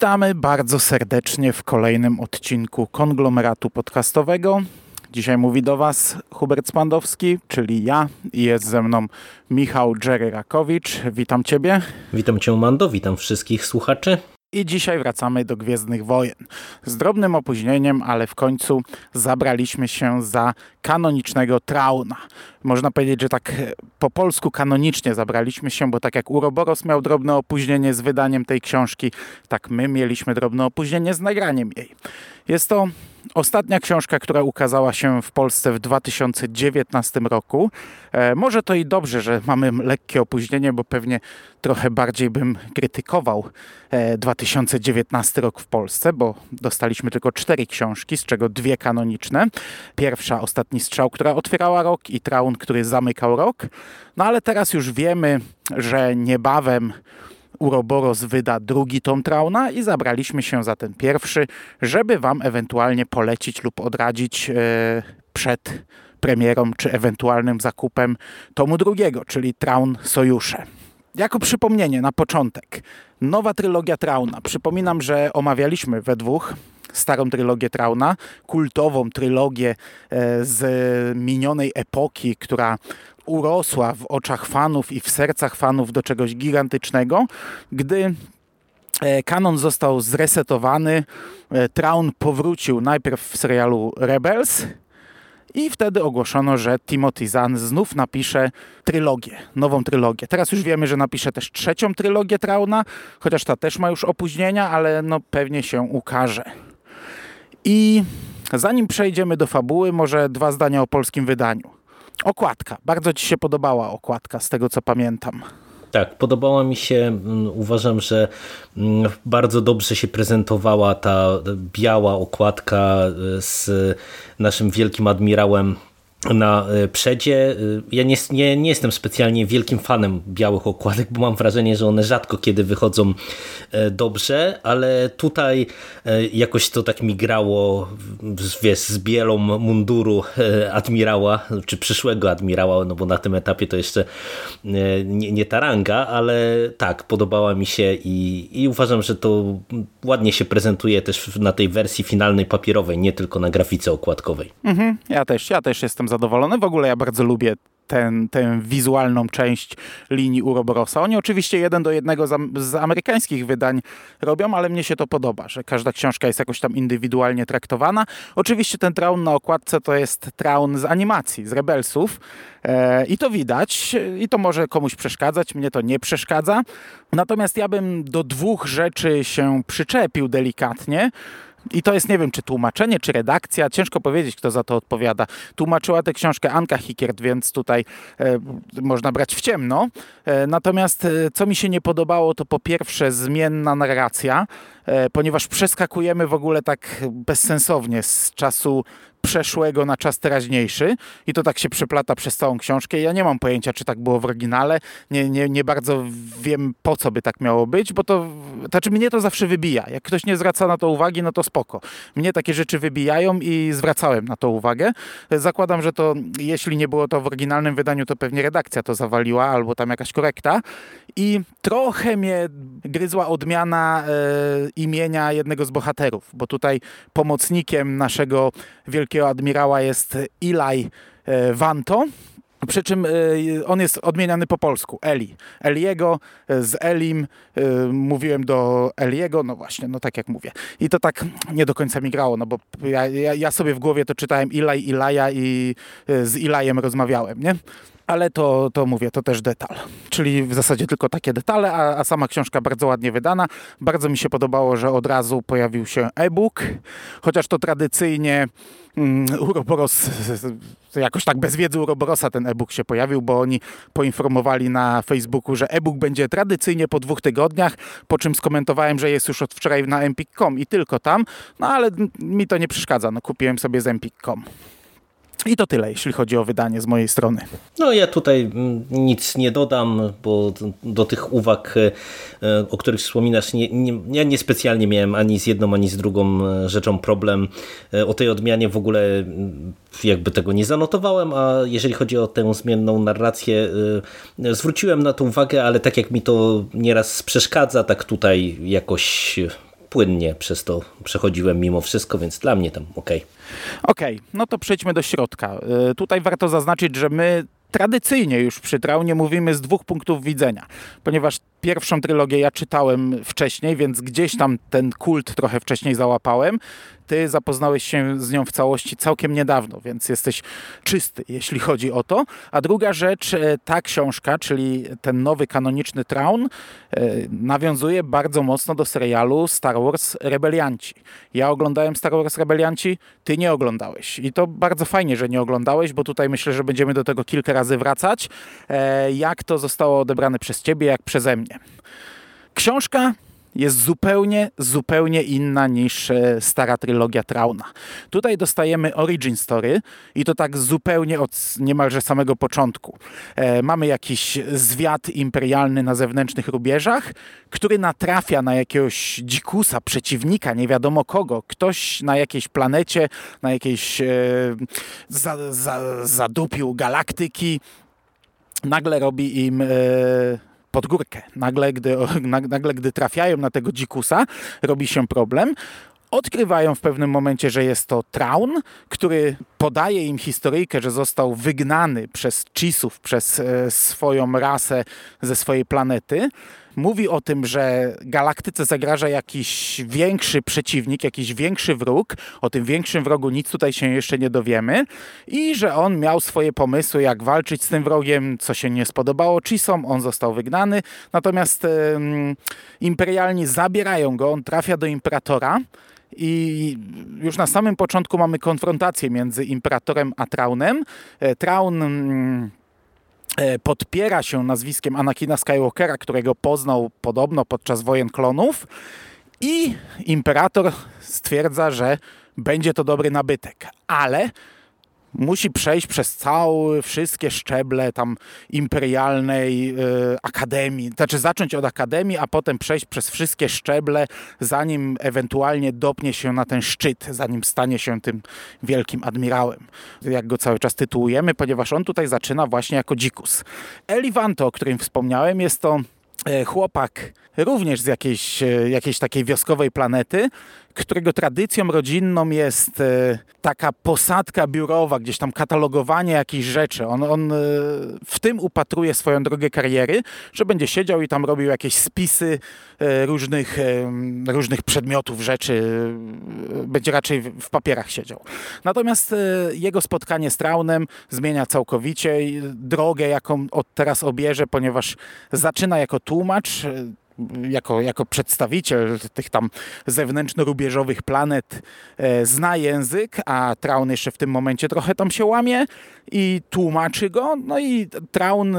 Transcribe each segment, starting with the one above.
Witamy bardzo serdecznie w kolejnym odcinku konglomeratu podcastowego. Dzisiaj mówi do Was Hubert Spandowski, czyli ja i jest ze mną Michał Jerry Rakowicz. Witam Ciebie. Witam Cię Mando, witam wszystkich słuchaczy. I dzisiaj wracamy do Gwiezdnych Wojen. Z drobnym opóźnieniem, ale w końcu zabraliśmy się za kanonicznego Trauna. Można powiedzieć, że tak e, po polsku kanonicznie zabraliśmy się, bo tak jak Uroboros miał drobne opóźnienie z wydaniem tej książki, tak my mieliśmy drobne opóźnienie z nagraniem jej. Jest to ostatnia książka, która ukazała się w Polsce w 2019 roku. E, może to i dobrze, że mamy lekkie opóźnienie, bo pewnie trochę bardziej bym krytykował e, 2019 rok w Polsce, bo dostaliśmy tylko cztery książki, z czego dwie kanoniczne. Pierwsza, Ostatni Strzał, która otwierała rok i Traun, który zamykał rok. No ale teraz już wiemy, że niebawem Uroboros wyda drugi tom Trauna i zabraliśmy się za ten pierwszy, żeby Wam ewentualnie polecić lub odradzić e, przed premierą czy ewentualnym zakupem tomu drugiego, czyli Traun Sojusze. Jako przypomnienie na początek, nowa trylogia Trauna. Przypominam, że omawialiśmy we dwóch starą trylogię Trauna, kultową trylogię e, z minionej epoki, która urosła w oczach fanów i w sercach fanów do czegoś gigantycznego, gdy e, kanon został zresetowany, e, Traun powrócił najpierw w serialu Rebels, i wtedy ogłoszono, że Timothy Zahn znów napisze trylogię, nową trylogię. Teraz już wiemy, że napisze też trzecią trylogię Trauna, chociaż ta też ma już opóźnienia, ale no pewnie się ukaże. I zanim przejdziemy do fabuły, może dwa zdania o polskim wydaniu. Okładka. Bardzo Ci się podobała okładka, z tego co pamiętam. Tak, podobała mi się, uważam, że bardzo dobrze się prezentowała ta biała okładka e, z naszym wielkim admirałem na e, przedzie. E, ja nie, nie, nie, jestem specjalnie wielkim fanem białych okładek, bo mam wrażenie, że one rzadko kiedy wychodzą e, dobrze, ale tutaj jakoś to tak mi grało wiesz, z bielą munduru admirała, czy przyszłego admirała, no bo na tym etapie to jeszcze nie, nie ta ranga, ale tak, podobała mi się i, i uważam, że to ładnie się prezentuje też na tej wersji finalnej papierowej, nie tylko na grafice okładkowej. Mhm, ja też, ja też jestem zadowolony. W ogóle ja bardzo lubię ten, tę wizualną część linii Uroborosa. Oni oczywiście jeden do jednego z, z, amerykańskich wydań robią, ale mnie się to podoba, że każda książka jest jakoś tam indywidualnie traktowana. Oczywiście ten traun na okładce to jest traun z animacji, z Rebelsów e, i to widać i to może komuś przeszkadzać, mnie to nie przeszkadza. Natomiast ja bym do dwóch rzeczy się przyczepił delikatnie. I to jest, nie wiem, czy tłumaczenie, czy redakcja, ciężko powiedzieć, kto za to odpowiada. Tłumaczyła tę książkę Anka Hikiert, więc tutaj e, można brać w ciemno. E, natomiast e, co mi się nie podobało, to po pierwsze zmienna narracja, ponieważ przeskakujemy w ogóle tak bezsensownie z czasu przeszłego na czas teraźniejszy i to tak się przeplata przez całą książkę. Ja nie mam pojęcia, czy tak było w oryginale. Nie, nie, nie bardzo wiem, po co by tak miało być, bo to, znaczy mnie to zawsze wybija. Jak ktoś nie zwraca na to uwagi, no to spoko. Mnie takie rzeczy wybijają i zwracałem na to uwagę. Zakładam, że to, jeśli nie było to w oryginalnym wydaniu, to pewnie redakcja to zawaliła albo tam jakaś korekta. I trochę mnie gryzła odmiana e, imienia jednego z bohaterów, bo tutaj pomocnikiem naszego wielkiego admirała jest Eli e, Vanto. Przy czym e, on jest odmieniany po polsku, Eli. Eliego e, z Elim mówiłem do Eliego, no właśnie, no tak jak mówię. I to tak nie do końca mi grało, no bo ja, ja, ja sobie w głowie to czytałem Ilaj, Ilaja i z Ilajem rozmawiałem, nie? Ale to, to mówię, to też detal. Czyli w zasadzie tylko takie detale, a, a sama książka bardzo ładnie wydana. Bardzo mi się podobało, że od razu pojawił się e-book, chociaż to tradycyjnie um, Uroboros, jakoś tak bez wiedzy Uroborosa ten e-book się pojawił, bo oni poinformowali na Facebooku, że e-book będzie tradycyjnie po dwóch tygodniach, po czym skomentowałem, że jest już od wczoraj na empik.com i tylko tam, no ale mi to nie przeszkadza, no kupiłem sobie z empik.com. I to tyle, jeśli chodzi o wydanie z mojej strony. No ja tutaj mm, nic nie dodam, bo do tych uwag, e, o których wspominasz, nie, nie, ja niespecjalnie miałem ani z jedną, ani z drugą e, rzeczą problem. E, o tej odmianie w ogóle mm, jakby tego nie zanotowałem, a jeżeli chodzi o tę zmienną narrację, zwróciłem na to uwagę, ale tak jak mi to nieraz przeszkadza, tak tutaj jakoś płynnie przez to przechodziłem mimo wszystko, więc dla mnie tam ok. Okej, okay, no to przejdźmy do środka. Y, tutaj warto zaznaczyć, że my tradycyjnie już przy Traunie mówimy z dwóch punktów widzenia, ponieważ pierwszą trylogię ja czytałem wcześniej, więc gdzieś tam ten kult trochę wcześniej załapałem. Ty zapoznałeś się z nią w całości całkiem niedawno, więc jesteś czysty, jeśli chodzi o to. A druga rzecz, e, ta książka, czyli ten nowy kanoniczny Traun, e, nawiązuje bardzo mocno do serialu Star Wars Rebelianci. Ja oglądałem Star Wars Rebelianci, ty nie oglądałeś. I to bardzo fajnie, że nie oglądałeś, bo tutaj myślę, że będziemy do tego kilka razy wracać. E, jak to zostało odebrane przez ciebie, jak przeze mnie. Książka jest zupełnie, zupełnie inna niż e, stara trylogia Trauna. Tutaj dostajemy origin story i to tak zupełnie od niemalże samego początku. E, mamy jakiś zwiat imperialny na zewnętrznych rubieżach, który natrafia na jakiegoś dzikusa, przeciwnika, nie wiadomo kogo. Ktoś na jakiejś planecie, na jakiejś e, za, za, zadupił galaktyki, nagle robi im... E, pod górkę. Nagle gdy, nagle, gdy trafiają na tego dzikusa, robi się problem. Odkrywają w pewnym momencie, że jest to Traun, który podaje im historyjkę, że został wygnany przez Chisów, przez e, swoją rasę ze swojej planety mówi o tym, że galaktyce zagraża jakiś większy przeciwnik, jakiś większy wróg. O tym większym wrogu nic tutaj się jeszcze nie dowiemy. I że on miał swoje pomysły, jak walczyć z tym wrogiem, co się nie spodobało Chisom. On został wygnany. Natomiast imperialni zabierają go, on trafia do imperatora. I już na samym początku mamy konfrontację między imperatorem a Traunem. E, Traun mm, podpiera się nazwiskiem Anakina Skywalkera, którego poznał podobno podczas wojen klonów i imperator stwierdza, że będzie to dobry nabytek, ale musi przejść przez całe, wszystkie szczeble tam imperialnej y, akademii, znaczy zacząć od akademii, a potem przejść przez wszystkie szczeble, zanim ewentualnie dopnie się na ten szczyt, zanim stanie się tym wielkim admirałem, jak go cały czas tytułujemy, ponieważ on tutaj zaczyna właśnie jako dzikus. Elivanto, o którym wspomniałem, jest to e, chłopak również z jakiejś, jakiejś takiej wioskowej planety, którego tradycją rodzinną jest e, taka posadka biurowa, gdzieś tam katalogowanie jakichś rzeczy. On, on e, w tym upatruje swoją drogę kariery, że będzie siedział i tam robił jakieś spisy e, różnych, różnych przedmiotów, rzeczy. Będzie raczej w papierach siedział. Natomiast jego spotkanie z Traunem zmienia całkowicie drogę, jaką od teraz obierze, ponieważ zaczyna jako tłumacz, jako, jako przedstawiciel tych tam zewnętrzno-rubieżowych planet e, zna język, a Traun jeszcze w tym momencie trochę tam się łamie i tłumaczy go, no i Traun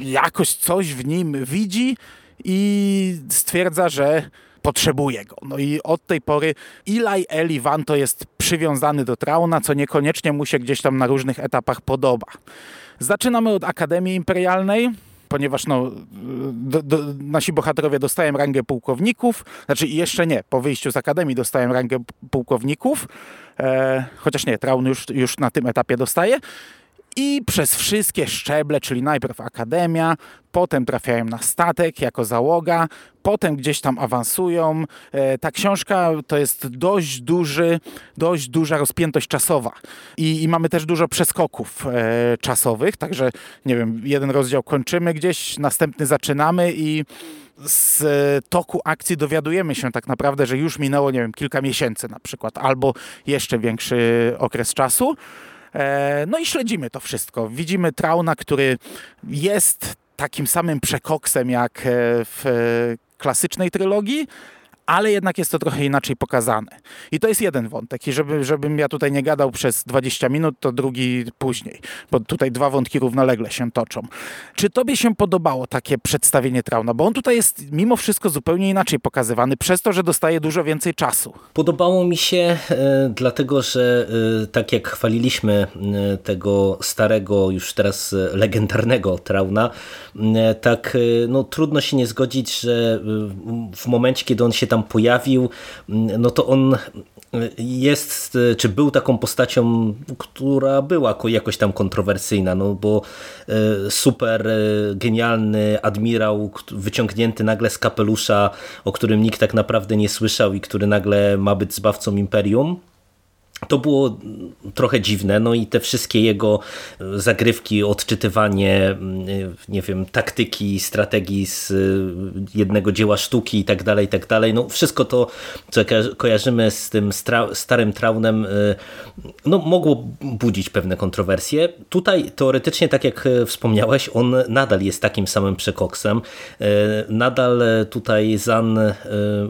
jakoś coś w nim widzi i stwierdza, że potrzebuje go. No i od tej pory Eli Elivanto jest przywiązany do Trauna, co niekoniecznie mu się gdzieś tam na różnych etapach podoba. Zaczynamy od Akademii Imperialnej, ponieważ no, do, do, nasi bohaterowie dostają rangę pułkowników, znaczy jeszcze nie, po wyjściu z akademii dostają rangę pułkowników, e, chociaż nie, Traun już, już na tym etapie dostaje. I przez wszystkie szczeble, czyli najpierw akademia, potem trafiają na statek jako załoga, potem gdzieś tam awansują. E, ta książka to jest dość duży, dość duża rozpiętość czasowa i, i mamy też dużo przeskoków e, czasowych, także nie wiem, jeden rozdział kończymy gdzieś, następny zaczynamy i z toku akcji dowiadujemy się tak naprawdę, że już minęło, nie wiem, kilka miesięcy na przykład, albo jeszcze większy okres czasu. E, no i śledzimy to wszystko. Widzimy Trauna, który jest takim samym przekoksem jak e, w e, klasycznej trylogii, ale jednak jest to trochę inaczej pokazane. I to jest jeden wątek. I żeby, żebym ja tutaj nie gadał przez 20 minut, to drugi później, bo tutaj dwa wątki równolegle się toczą. Czy tobie się podobało takie przedstawienie Trauna? Bo on tutaj jest mimo wszystko zupełnie inaczej pokazywany, przez to, że dostaje dużo więcej czasu. Podobało mi się, e, dlatego że e, tak jak chwaliliśmy e, tego starego, już teraz legendarnego Trauna, tak no, trudno się nie zgodzić, że w momencie, kiedy on się tam pojawił, m, no to on jest, e, czy był taką postacią, która była ko- jakoś tam kontrowersyjna, no bo e, super e, genialny admirał, wyciągnięty nagle z kapelusza, o którym nikt tak naprawdę nie słyszał i który nagle ma być zbawcą Imperium. To było trochę dziwne, no i te wszystkie jego e, zagrywki, odczytywanie, mm, nie wiem, taktyki, strategii z e, jednego dzieła sztuki i tak dalej, i tak dalej. No wszystko to, co ko- kojarzymy z tym starym traunem, e, no mogło budzić pewne kontrowersje. Tutaj teoretycznie, tak jak e, wspomniałeś, on nadal jest takim samym przekoksem. E, Nadal e, tutaj Zan e,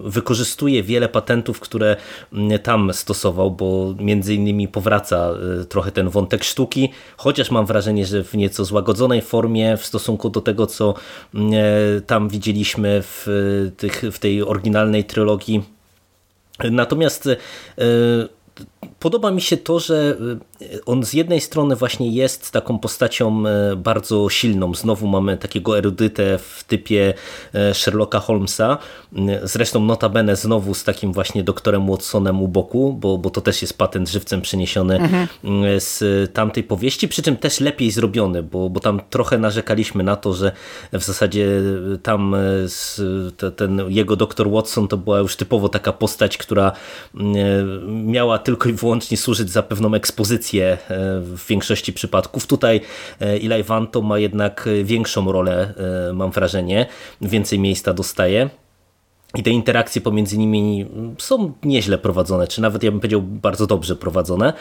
wykorzystuje wiele patentów, które mm, tam stosował, bo między innymi powraca e, trochę ten wątek sztuki, chociaż mam wrażenie, że w nieco złagodzonej formie w stosunku do tego, co mm, e, tam widzieliśmy w, e, tych, w tej oryginalnej trylogii. Natomiast podoba mi się to, że e, on z jednej strony właśnie jest taką postacią e, bardzo silną. Znowu mamy takiego erudytę w typie e, Sherlocka Holmesa. Zresztą notabene znowu z takim właśnie doktorem Watsonem u boku, bo, bo to też jest patent żywcem przeniesiony z tamtej powieści, przy czym też lepiej zrobiony, bo, bo tam trochę narzekaliśmy na to, że w zasadzie tam e, z, te, ten jego doktor Watson to była już typowo taka postać, która mm, e, miała tylko i wyłącznie służyć za pewną ekspozycję e, w większości przypadków. Tutaj e, Eli ma jednak większą rolę, e, mam wrażenie, więcej miejsca dostaje. I te interakcje pomiędzy nimi są nieźle prowadzone, czy nawet ja bym powiedział bardzo dobrze prowadzone,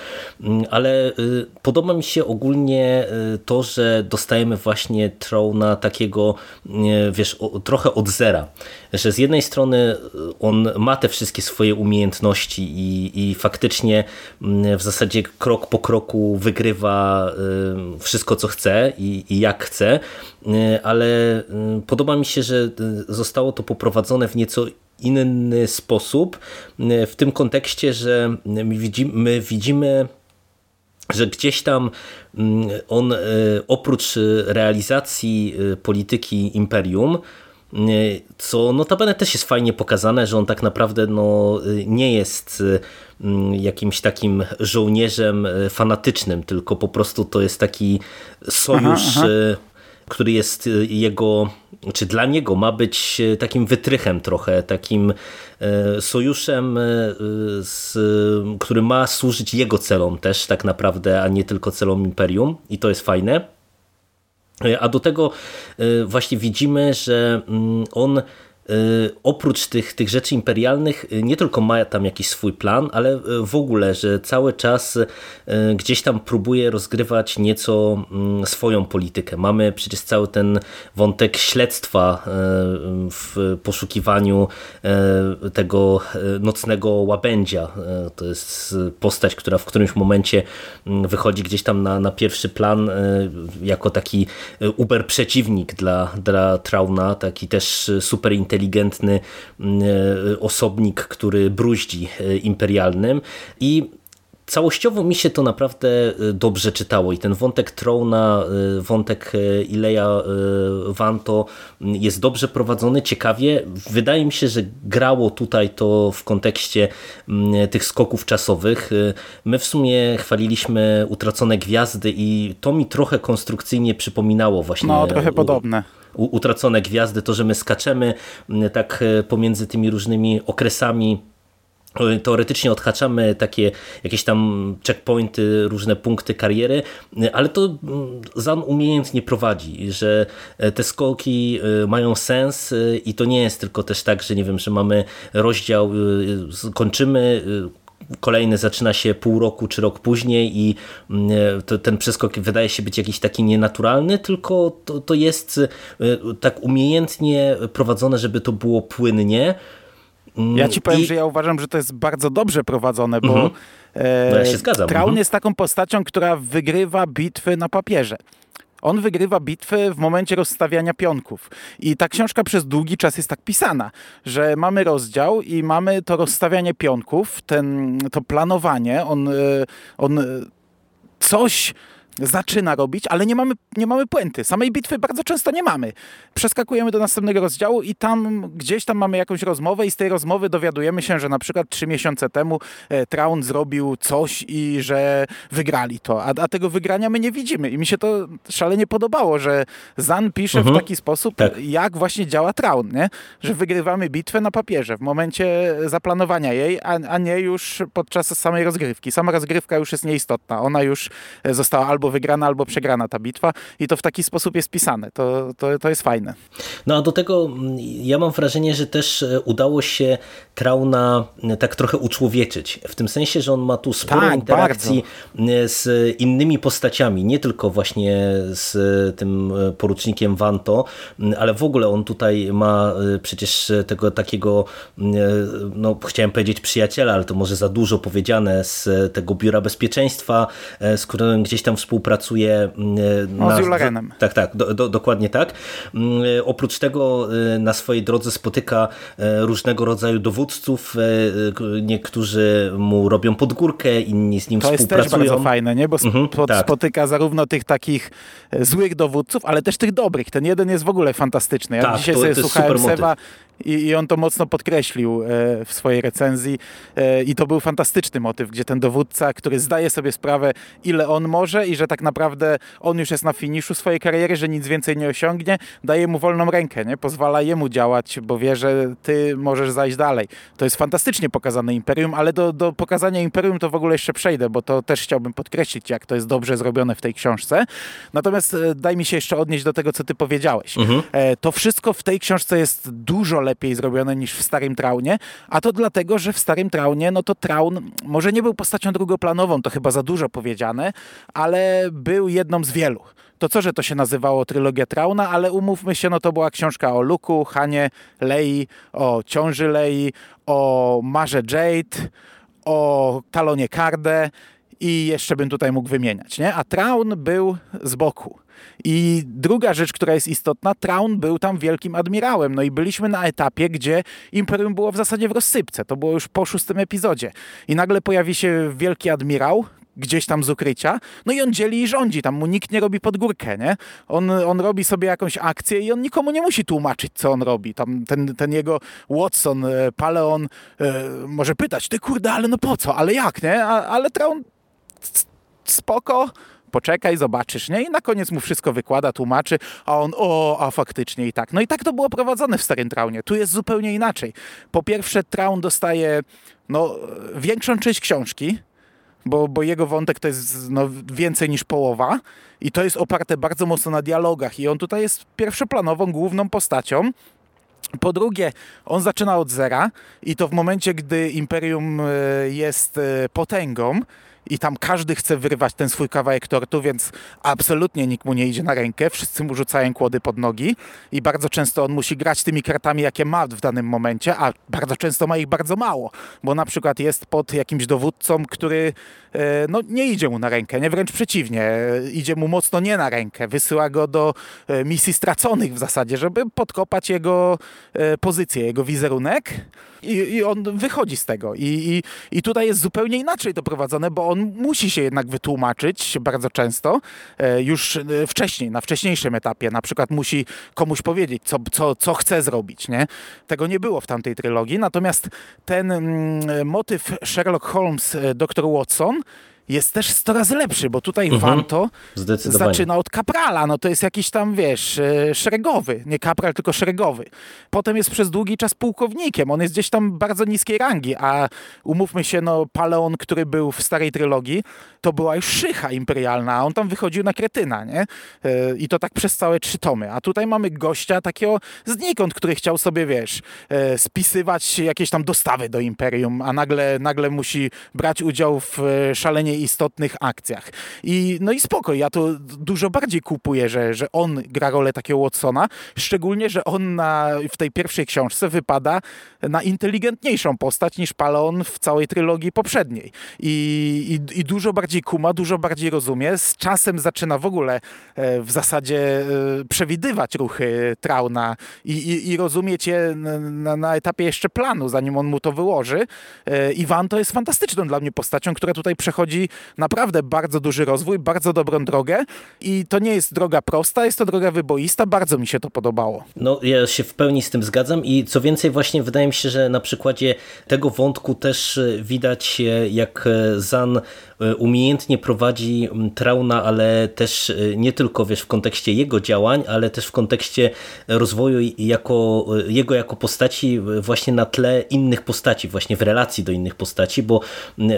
Mm, ale y, podoba mi się ogólnie y, to, że dostajemy właśnie Trona takiego, y, wiesz, trochę od zera, że z jednej strony on ma te wszystkie swoje umiejętności i, i faktycznie mm, w zasadzie krok po kroku wygrywa wszystko, co chce i, i jak chce, ale podoba mi się, że zostało to poprowadzone w nieco inny sposób, y, w tym kontekście, że my widzimy, my widzimy że gdzieś tam mm, on y, oprócz realizacji y, polityki imperium, co notabene też jest fajnie pokazane, że on tak naprawdę no, nie jest mm, jakimś takim żołnierzem fanatycznym, tylko po prostu to jest taki sojusz, Aha, aha. Y, który jest y, jego, czy dla niego ma być y, takim wytrychem trochę, takim e, sojuszem, z, który ma służyć jego celom też tak naprawdę, a nie tylko celom Imperium i to jest fajne. A do tego właśnie widzimy, że mm, on oprócz tych, tych rzeczy imperialnych e, nie tylko ma tam jakiś swój plan, ale e, w ogóle, że cały czas gdzieś tam próbuje rozgrywać nieco mm, swoją politykę. Mamy przecież cały ten wątek śledztwa w poszukiwaniu tego nocnego łabędzia. To jest postać, która w którymś momencie mm, wychodzi gdzieś tam na, na pierwszy plan jako taki uber przeciwnik dla, dla Trauna, taki też super inteligentny mm, e, osobnik, który bruździ e, imperialnym i Całościowo mi się to naprawdę y, dobrze czytało i ten wątek Trona, wątek Ileja Vanto y, jest dobrze prowadzony, ciekawie. Wydaje mi się, że grało tutaj to w kontekście mm, tych skoków czasowych. My w sumie chwaliliśmy Utracone Gwiazdy i to mi trochę konstrukcyjnie przypominało właśnie No, trochę podobne. Utracone gwiazdy, to, że my skaczemy m, tak e, pomiędzy tymi różnymi okresami. e, Teoretycznie odhaczamy takie jakieś tam checkpointy, różne punkty kariery, e, ale to mm, Zan umiejętnie prowadzi, że te skoki mają sens i to nie jest tylko też tak, że nie wiem, że mamy rozdział, kończymy, kolejny zaczyna się pół roku czy rok później i mm, to, ten przeskok wydaje się być jakiś taki nienaturalny, tylko to, to jest tak umiejętnie prowadzone, żeby to było płynnie. Ja ci powiem, I... że ja uważam, że to jest bardzo dobrze prowadzone, bo mhm. no ja. Traun mhm. jest taką postacią, która wygrywa bitwy na papierze. On wygrywa bitwy w momencie rozstawiania pionków. I ta książka przez długi czas jest tak pisana, że mamy rozdział i mamy to rozstawianie pionków, ten, to planowanie. On, e, on e, coś zaczyna robić, ale nie mamy, nie mamy puenty. Samej bitwy bardzo często nie mamy. Przeskakujemy do następnego rozdziału i tam gdzieś tam mamy jakąś rozmowę i z tej rozmowy dowiadujemy się, że na przykład trzy miesiące temu e, Traun zrobił coś i że wygrali to, a, a, tego wygrania my nie widzimy i mi się to szalenie podobało, że Zan pisze mhm. w taki sposób, tak. jak właśnie działa Traun, nie? że wygrywamy bitwę na papierze w momencie zaplanowania jej, a, a nie już podczas samej rozgrywki. Sama rozgrywka już jest nieistotna. Ona już e, została albo wygrana, albo przegrana ta bitwa i to w taki sposób jest pisane. To, to, to jest fajne. No a do tego mm, ja mam wrażenie, że też e, udało się Trauna e, tak trochę uczłowieczyć. W tym sensie, że on ma tu sporo tak, interakcji bardzo. E, z innymi postaciami, nie tylko właśnie z tym porucznikiem Vanto, ale w ogóle on tutaj ma przecież tego takiego, no chciałem powiedzieć przyjaciela, ale to może za dużo powiedziane, z tego biura bezpieczeństwa, z którym gdzieś tam współpracuje współpracuje mm, na, z Jularenem. Tak, tak, do, do, dokładnie tak. Mm, oprócz tego y, na swojej drodze spotyka y, różnego rodzaju dowódców. Y, niektórzy mu robią podgórkę, inni z nim to współpracują. To jest też bardzo fajne, nie? bo mhm, tak. spotyka zarówno tych takich złych dowódców, ale też tych dobrych. Ten jeden jest w ogóle fantastyczny. Ja tak, dzisiaj to, sobie to słuchałem Seba i, i on to mocno podkreślił e, w swojej recenzji e, i to był fantastyczny motyw, gdzie ten dowódca, który zdaje sobie sprawę, ile on może i że tak naprawdę on już jest na finiszu swojej kariery, że nic więcej nie osiągnie, daje mu wolną rękę, nie? pozwala jemu działać, bo wie, że ty możesz zajść dalej. To jest fantastycznie pokazane Imperium, ale do, do pokazania Imperium to w ogóle jeszcze przejdę, bo to też chciałbym podkreślić, jak to jest dobrze zrobione w tej książce. Natomiast e, daj mi się jeszcze odnieść do tego, co ty powiedziałeś. Mhm. To wszystko w tej książce jest dużo lepiej zrobione niż w Starym Traunie, a to dlatego, że w Starym Traunie, no to Traun może nie był postacią drugoplanową, to chyba za dużo powiedziane, ale był jedną z wielu. To co, że to się nazywało trylogia Trauna, ale umówmy się, no to była książka o Luku, Hanie, Lei, o ciąży Lei, o Marze Jade, o Talonie Karde i jeszcze bym tutaj mógł wymieniać, nie? A Traun był z boku. I druga rzecz, która jest istotna, Traun był tam wielkim admirałem. No i byliśmy na etapie, gdzie Imperium było w zasadzie w rozsypce. To było już po szóstym epizodzie. I nagle pojawi się wielki admirał, gdzieś tam z ukrycia, no i on dzieli i rządzi, tam mu nikt nie robi podgórkę, nie? On, on robi sobie jakąś akcję i on nikomu nie musi tłumaczyć, co on robi. Tam ten, ten jego Watson, e, Paleon e, może pytać, ty kurde, ale no po co, ale jak, nie? A, ale Traun spoko, poczekaj, zobaczysz, nie? I na koniec mu wszystko wykłada, tłumaczy, a on, o, a faktycznie i tak. No i tak to było prowadzone w Starym Traunie. Tu jest zupełnie inaczej. Po pierwsze, Traun dostaje, no, większą część książki, bo, bo jego wątek to jest no, więcej niż połowa i to jest oparte bardzo mocno na dialogach i on tutaj jest pierwszoplanową, główną postacią, po drugie, on zaczyna od zera i to w momencie, gdy Imperium e, jest e, potęgą, i tam każdy chce wyrwać ten swój kawałek tortu, więc absolutnie nikt mu nie idzie na rękę, wszyscy mu rzucają kłody pod nogi i bardzo często on musi grać tymi kartami, jakie ma w danym momencie, a bardzo często ma ich bardzo mało, bo na przykład jest pod jakimś dowódcą, który e, no, nie idzie mu na rękę, nie wręcz przeciwnie, idzie mu mocno nie na rękę, wysyła go do e, misji straconych w zasadzie, żeby podkopać jego e, pozycję, jego wizerunek i, i on wychodzi z tego I, i, i tutaj jest zupełnie inaczej to prowadzone, bo on musi się jednak wytłumaczyć bardzo często, e, już e, wcześniej, na wcześniejszym etapie. Na przykład musi komuś powiedzieć, co, co, co chce zrobić. Nie? Tego nie było w tamtej trylogii. Natomiast ten mm, motyw Sherlock Holmes, e, dr Watson jest też 100 razy lepszy, bo tutaj Mhm. Wanto zaczyna od kaprala, no to jest jakiś tam, wiesz, e, szeregowy, nie kapral, tylko szeregowy. Potem jest przez długi czas pułkownikiem, on jest gdzieś tam bardzo niskiej rangi, a umówmy się, no Paleon, który był w starej trylogii, to była już szycha imperialna, a on tam wychodził na kretyna, nie? E, I to tak przez całe trzy tomy. A tutaj mamy gościa takiego znikąd, który chciał sobie, wiesz, e, spisywać jakieś tam dostawy do imperium, a nagle, nagle musi brać udział w szalenie istotnych akcjach. I no i spoko, ja to dużo bardziej kupuję, że, że on gra rolę takiego Watsona, szczególnie, że on na, w tej pierwszej książce wypada na inteligentniejszą postać niż Paleon w całej trylogii poprzedniej. I, i, i dużo bardziej kuma, dużo bardziej rozumie. Z czasem zaczyna w ogóle e, w zasadzie e, przewidywać ruchy Trauna i, i, i rozumieć je na, na etapie jeszcze planu, zanim on mu to wyłoży. E, Iwan to jest fantastyczną dla mnie postacią, która tutaj przechodzi naprawdę bardzo duży rozwój, bardzo dobrą drogę i to nie jest droga prosta, jest to droga wyboista, bardzo mi się to podobało. No, ja się w pełni z tym zgadzam i co więcej, właśnie wydaje mi się, że na przykładzie tego wątku też e, widać, e, jak e, Zan umiejętnie prowadzi Trauna, ale też nie tylko wiesz, w kontekście jego działań, ale też w kontekście rozwoju jako, jego jako postaci właśnie na tle innych postaci, właśnie w relacji do innych postaci, bo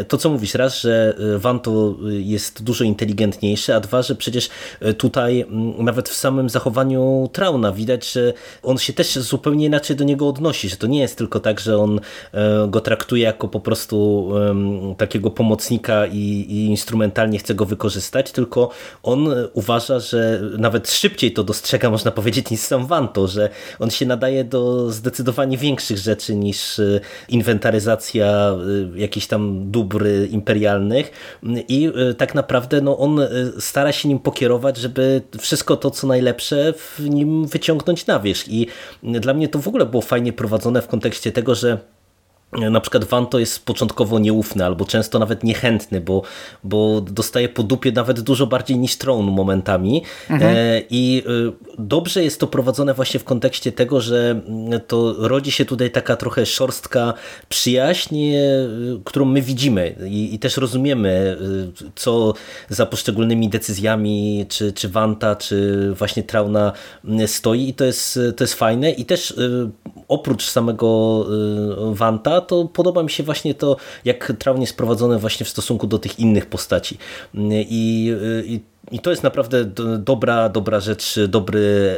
to co mówisz, raz, że Vanto e, jest dużo inteligentniejszy, a dwa, że przecież e, tutaj nawet w samym zachowaniu Trauna widać, że on się też zupełnie inaczej do niego odnosi, że to nie jest tylko tak, że on e, go traktuje jako po prostu takiego pomocnika i, i instrumentalnie chce go wykorzystać, tylko on uważa, że nawet szybciej to dostrzega, można powiedzieć, niż sam Vanto, że on się nadaje do zdecydowanie większych rzeczy niż e, inwentaryzacja jakichś tam dóbr imperialnych i e, tak naprawdę no, on e, stara się nim pokierować, żeby wszystko to, co najlepsze w nim wyciągnąć na wierzch. I dla mnie to w ogóle było fajnie prowadzone w kontekście tego, że na przykład Vanto jest początkowo nieufny albo często nawet niechętny, bo, bo dostaje po dupie nawet dużo bardziej niż Tron momentami. E, i e, dobrze jest to prowadzone właśnie w kontekście tego, że mm, to rodzi się tutaj taka trochę szorstka przyjaźń, e, którą my widzimy i, i też rozumiemy, e, co za poszczególnymi decyzjami czy, czy Wanta, czy właśnie Trauna mm, stoi. I to jest, to jest fajne. I też e, oprócz samego e, To podoba mi się właśnie to, jak Traun jest prowadzony właśnie w stosunku do tych innych postaci. I, i i to jest naprawdę do- dobra, dobra rzecz, dobry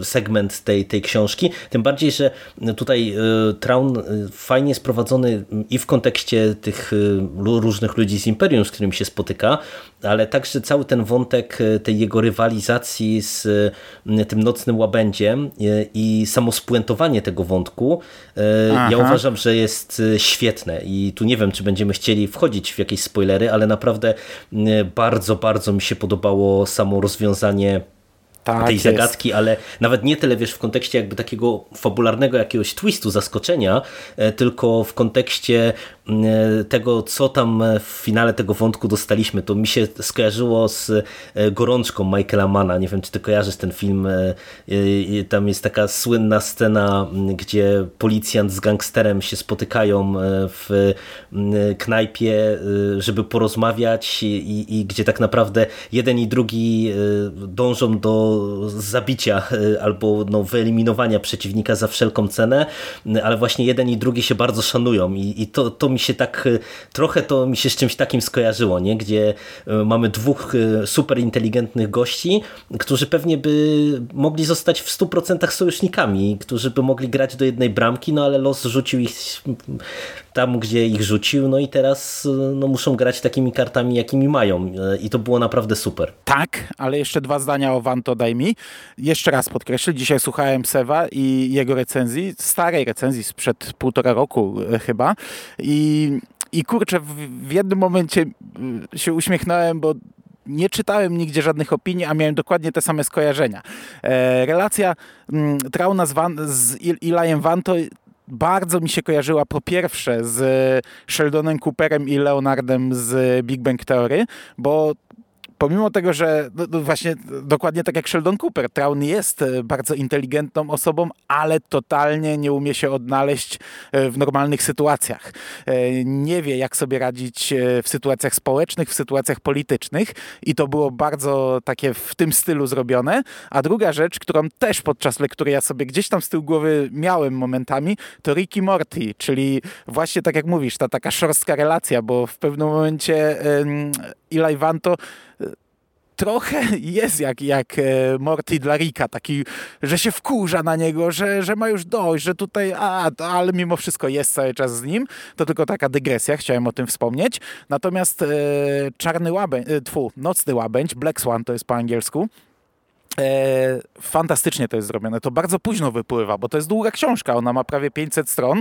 e, segment tej, tej książki. Tym bardziej, że tutaj e, Traun e, fajnie jest prowadzony i w kontekście tych różnych ludzi z Imperium, z którymi się spotyka, ale także cały ten wątek tej jego rywalizacji z tym nocnym łabędziem i samo spuentowanie tego wątku, Aha. ja uważam, że jest świetne i tu nie wiem, czy będziemy chcieli wchodzić w jakieś spoilery, ale naprawdę bardzo, bardzo mi się podobało samo rozwiązanie Tak tej jest. zagadki, ale nawet nie tyle wiesz w kontekście jakby takiego fabularnego jakiegoś twistu, zaskoczenia, e, tylko w kontekście tego, co tam w finale tego wątku dostaliśmy. To mi się skojarzyło z e, Gorączką Michaela Mana. Nie wiem, czy ty kojarzysz ten film. e, e, Tam jest taka słynna scena, gdzie policjant z gangsterem się spotykają e, w knajpie, e, żeby porozmawiać i, i gdzie tak naprawdę jeden i drugi e, dążą do zabicia e, albo no, wyeliminowania przeciwnika za wszelką cenę, ale właśnie jeden i drugi się bardzo szanują i, i to, to mi się tak e, trochę to mi się z czymś takim skojarzyło, nie? gdzie e, mamy dwóch e, super inteligentnych gości, którzy pewnie by mogli zostać w 100% sojusznikami, którzy by mogli grać do jednej bramki, no ale los rzucił ich tam, gdzie ich rzucił, no i teraz no, muszą grać takimi kartami, jakimi mają i to było naprawdę super. Tak, ale jeszcze dwa zdania o Wanto daj mi. Jeszcze raz podkreślę, dzisiaj słuchałem Sewa i jego recenzji, starej recenzji sprzed półtora roku e, chyba i, i kurczę, w, w jednym momencie się uśmiechnąłem, bo nie czytałem nigdzie żadnych opinii, a miałem dokładnie te same skojarzenia. E, relacja mm, Trauna z, Van, z Il- Elijem Vanto bardzo mi się kojarzyła po pierwsze z Sheldonem Cooperem i Leonardem z Big Bang Theory, bo pomimo tego, że no, no właśnie dokładnie tak jak Sheldon Cooper, Traun jest e, bardzo inteligentną osobą, ale totalnie nie umie się odnaleźć e, w normalnych sytuacjach. E, nie wie, jak sobie radzić w sytuacjach społecznych, w sytuacjach politycznych i to było bardzo takie w tym stylu zrobione. A druga rzecz, którą też podczas lektury ja sobie gdzieś tam z tyłu głowy miałem momentami, to Ricky Morty, czyli właśnie tak jak mówisz, ta taka szorstka relacja, bo w pewnym momencie Eli Vanto trochę jest jak, jak e, Morty dla Rika, taki, że się wkurza na niego, że, że ma już dość, że tutaj, a, ale mimo wszystko jest cały czas z nim. To tylko taka dygresja, chciałem o tym wspomnieć. Natomiast e, Czarny Łabędź, e, tfu, Nocny Łabędź, Black Swan to jest po angielsku, E, fantastycznie to jest zrobione. To bardzo późno wypływa, bo to jest długa książka. Ona ma prawie 500 stron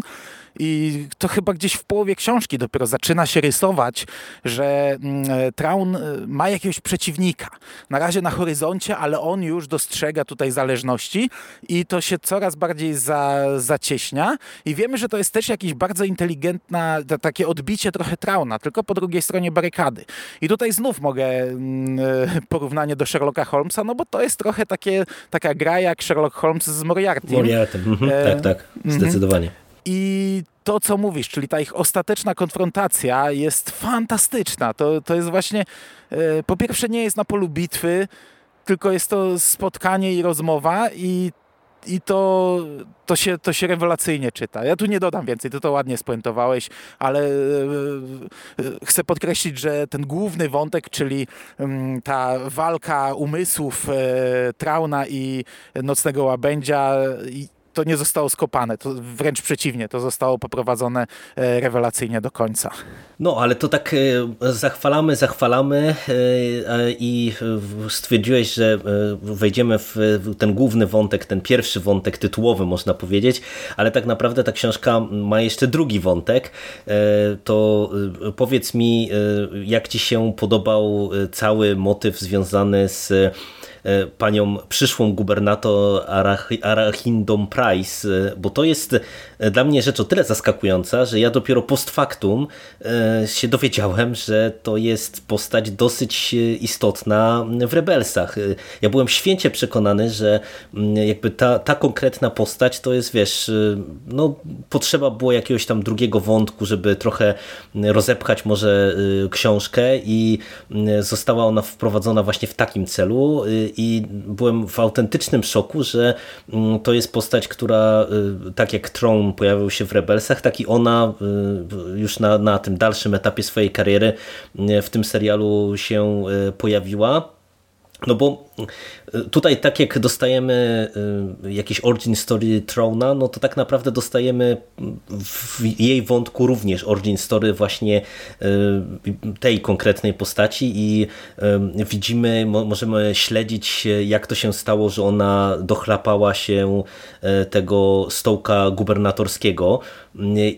i to chyba gdzieś w połowie książki dopiero zaczyna się rysować, że mm, e, Traun e, ma jakiegoś przeciwnika. Na razie na horyzoncie, ale on już dostrzega tutaj zależności i to się coraz bardziej za, zacieśnia. I wiemy, że to jest też jakieś bardzo inteligentne, takie odbicie trochę Trauna, tylko po drugiej stronie barykady. I tutaj znów mogę mm, porównanie do Sherlocka Holmesa, no bo to jest trochę takie, taka gra jak Sherlock Holmes z Moriarty. Moriarty, mhm. e... tak, tak, mhm. zdecydowanie. I to, co mówisz, czyli ta ich ostateczna konfrontacja jest fantastyczna. To, to jest właśnie, e, po pierwsze nie jest na polu bitwy, tylko jest to spotkanie i rozmowa i i to, to, się, to się rewelacyjnie czyta. Ja tu nie dodam więcej, ty to ładnie spuentowałeś, ale e, e, chcę podkreślić, że ten główny wątek, czyli mm, ta walka umysłów e, Trauna i Nocnego Łabędzia to nie zostało skopane, to wręcz przeciwnie, to zostało poprowadzone e, rewelacyjnie do końca. No, ale to tak e, zachwalamy, zachwalamy e, i stwierdziłeś, że wejdziemy w ten główny wątek, ten pierwszy wątek tytułowy można powiedzieć, ale tak naprawdę ta książka ma jeszcze drugi wątek. To powiedz mi, jak ci się podobał cały motyw związany z panią przyszłą gubernator Arachindą Price, e, bo to jest e, dla mnie rzecz o tyle zaskakująca, że ja dopiero post factum się dowiedziałem, że to jest postać dosyć istotna w Rebelsach. Ja byłem święcie przekonany, że mm, jakby ta, ta konkretna postać to jest, wiesz, no potrzeba było jakiegoś tam drugiego wątku, żeby trochę rozepchać może książkę i została ona wprowadzona właśnie w takim celu i byłem w autentycznym szoku, że mm, to jest postać, która y, tak jak Tron pojawił się w Rebelsach, tak i ona y, już na, na tym dalszym etapie swojej kariery y, w tym serialu się pojawiła. No bo y, tutaj tak jak dostajemy y, jakiś origin story Trona, no to tak naprawdę dostajemy w jej wątku również origin story właśnie y, tej konkretnej postaci i widzimy, możemy śledzić jak to się stało, że ona dochlapała się tego stołka gubernatorskiego.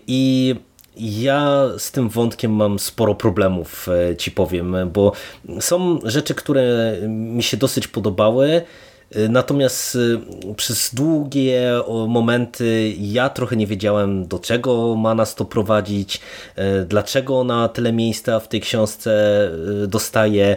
I ja z tym wątkiem mam sporo problemów, e, ci powiem, bo są rzeczy, które mi się dosyć podobały, e, Natomiast e, przez długie momenty ja trochę nie wiedziałem, do czego ma nas to prowadzić, dlaczego ona tyle miejsca w tej książce dostaje.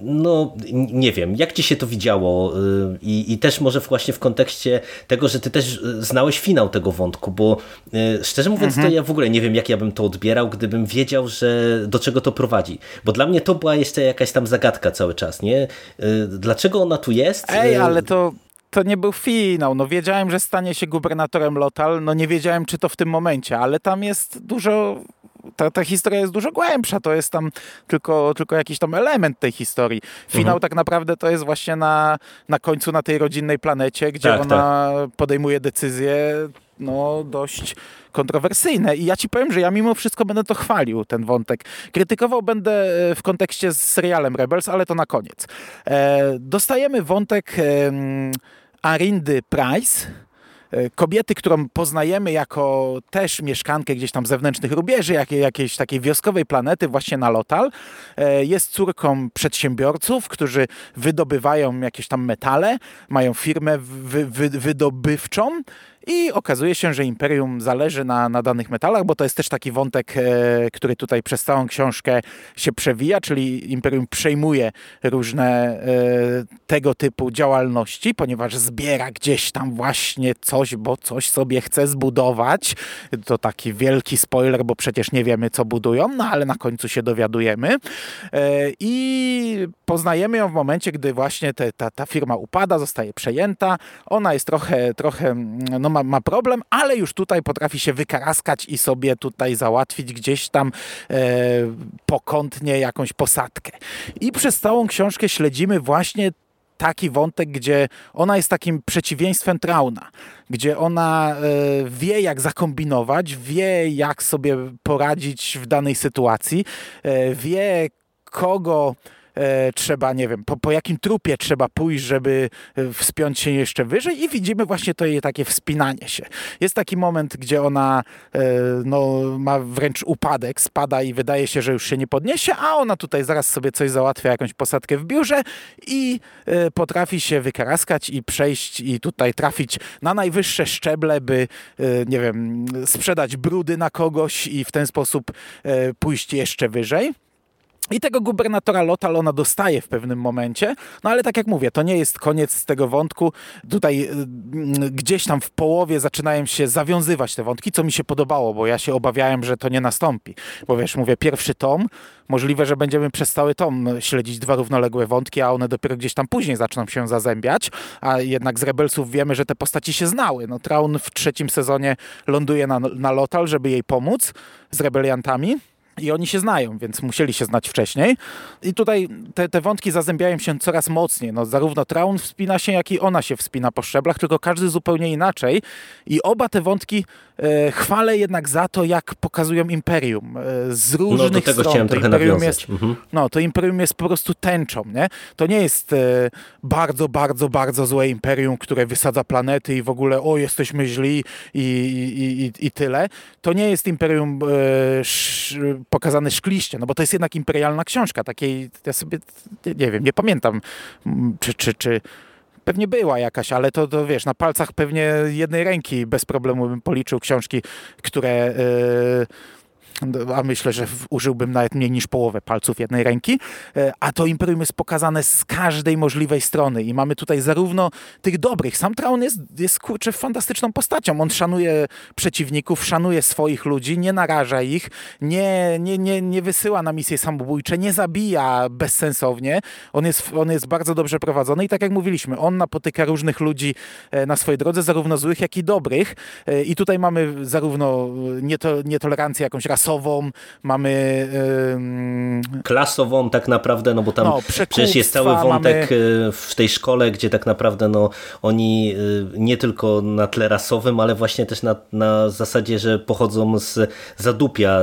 No, nie wiem, jak ci się to widziało y, I, i też może właśnie w kontekście tego, że ty też y, znałeś finał tego wątku, bo y, szczerze mówiąc mhm. to ja w ogóle nie wiem, jak ja bym to odbierał, gdybym wiedział, że do czego to prowadzi, bo dla mnie to była jeszcze jakaś tam zagadka cały czas, nie? Dlaczego ona tu jest? Ej, ale to to nie był finał. No wiedziałem, że stanie się gubernatorem Lotal, no nie wiedziałem, czy to w tym momencie, ale tam jest dużo ta, ta historia jest dużo głębsza, to jest tam tylko, tylko jakiś tam element tej historii. Finał mhm. tak naprawdę to jest właśnie na, na końcu na tej rodzinnej planecie, gdzie tak, ona tak. podejmuje decyzje no, dość kontrowersyjne. I ja ci powiem, że ja mimo wszystko będę to chwalił, ten wątek. Krytykował będę e, w kontekście z serialem Rebels, ale to na koniec. E, dostajemy wątek e, Arindy Price, kobiety, którą poznajemy jako też mieszkankę gdzieś tam zewnętrznych rubieży, jakiej, jakiejś takiej wioskowej planety właśnie na Lotal. E, jest córką przedsiębiorców, którzy wydobywają jakieś tam metale, mają firmę wy, wy, wydobywczą i okazuje się, że Imperium zależy na, na danych metalach, bo to jest też taki wątek, e, który tutaj przez całą książkę się przewija, czyli Imperium przejmuje różne e, tego typu działalności, ponieważ zbiera gdzieś tam właśnie coś, bo coś sobie chce zbudować. To taki wielki spoiler, bo przecież nie wiemy, co budują, no ale na końcu się dowiadujemy. E, I poznajemy ją w momencie, gdy właśnie te, ta, ta firma upada, zostaje przejęta. Ona jest trochę, trochę no ma, ma problem, ale już tutaj potrafi się wykaraskać i sobie tutaj załatwić gdzieś tam e, pokątnie jakąś posadkę. I przez całą książkę śledzimy właśnie taki wątek, gdzie ona jest takim przeciwieństwem Trauna, gdzie ona e, wie, jak zakombinować, wie, jak sobie poradzić w danej sytuacji, e, wie, kogo e, trzeba, nie wiem, po, po jakim trupie trzeba pójść, żeby e, wspiąć się jeszcze wyżej i widzimy właśnie to jej takie wspinanie się. Jest taki moment, gdzie ona e, no, ma wręcz upadek, spada i wydaje się, że już się nie podniesie, a ona tutaj zaraz sobie coś załatwia, jakąś posadkę w biurze i e, potrafi się wykaraskać i przejść i tutaj trafić na najwyższe szczeble, by, e, nie wiem, sprzedać brudy na kogoś i w ten sposób pójść jeszcze wyżej. I tego gubernatora Lotal ona dostaje w pewnym momencie, no ale tak jak mówię, to nie jest koniec tego wątku. Tutaj y, gdzieś tam w połowie zaczynają się zawiązywać te wątki, co mi się podobało, bo ja się obawiałem, że to nie nastąpi. Bo wiesz, mówię, pierwszy tom, możliwe, że będziemy przez cały tom śledzić dwa równoległe wątki, a one dopiero gdzieś tam później zaczną się zazębiać, a jednak z Rebelsów wiemy, że te postaci się znały. No Traun w trzecim sezonie ląduje na, na Lotal, żeby jej pomóc z rebeliantami. I oni się znają, więc musieli się znać wcześniej. I tutaj te, te wątki zazębiają się coraz mocniej. No, zarówno Traun wspina się, jak i ona się wspina po szczeblach, tylko każdy zupełnie inaczej. I oba te wątki e, chwalę jednak za to, jak pokazują Imperium. E, z różnych no, do tego stron. chciałem to Imperium jest, Mhm. no, to Imperium jest po prostu tęczą, nie? To nie jest e, bardzo, bardzo, bardzo złe Imperium, które wysadza planety i w ogóle o, jesteśmy źli i, i, i, i tyle. To nie jest Imperium e, sz, pokazane szkliście, no bo to jest jednak imperialna książka, takiej, ja sobie, nie wiem, nie pamiętam, mm, czy, czy, czy Pewnie była jakaś, ale to, to wiesz, na palcach pewnie jednej ręki bez problemu bym policzył książki, które... Yy, a myślę, że użyłbym nawet mniej niż połowę palców jednej ręki, E, a to Imperium jest pokazane z każdej możliwej strony i mamy tutaj zarówno tych dobrych, sam Traun jest, jest kurczę fantastyczną postacią, on szanuje przeciwników, szanuje swoich ludzi, nie naraża ich, nie, nie, nie, nie wysyła na misje samobójcze, nie zabija bezsensownie, on jest, on jest bardzo dobrze prowadzony i tak jak mówiliśmy, on napotyka różnych ludzi e, na swojej drodze, zarówno złych, jak i dobrych. E, i tutaj mamy zarówno nieto, nietolerancję jakąś rasową, mamy em, Klasową tak naprawdę, no bo tam No, przecież jest cały wątek e, w tej szkole, gdzie tak naprawdę no, oni e, nie tylko na tle rasowym, ale właśnie też na, na zasadzie, że pochodzą z zadupia,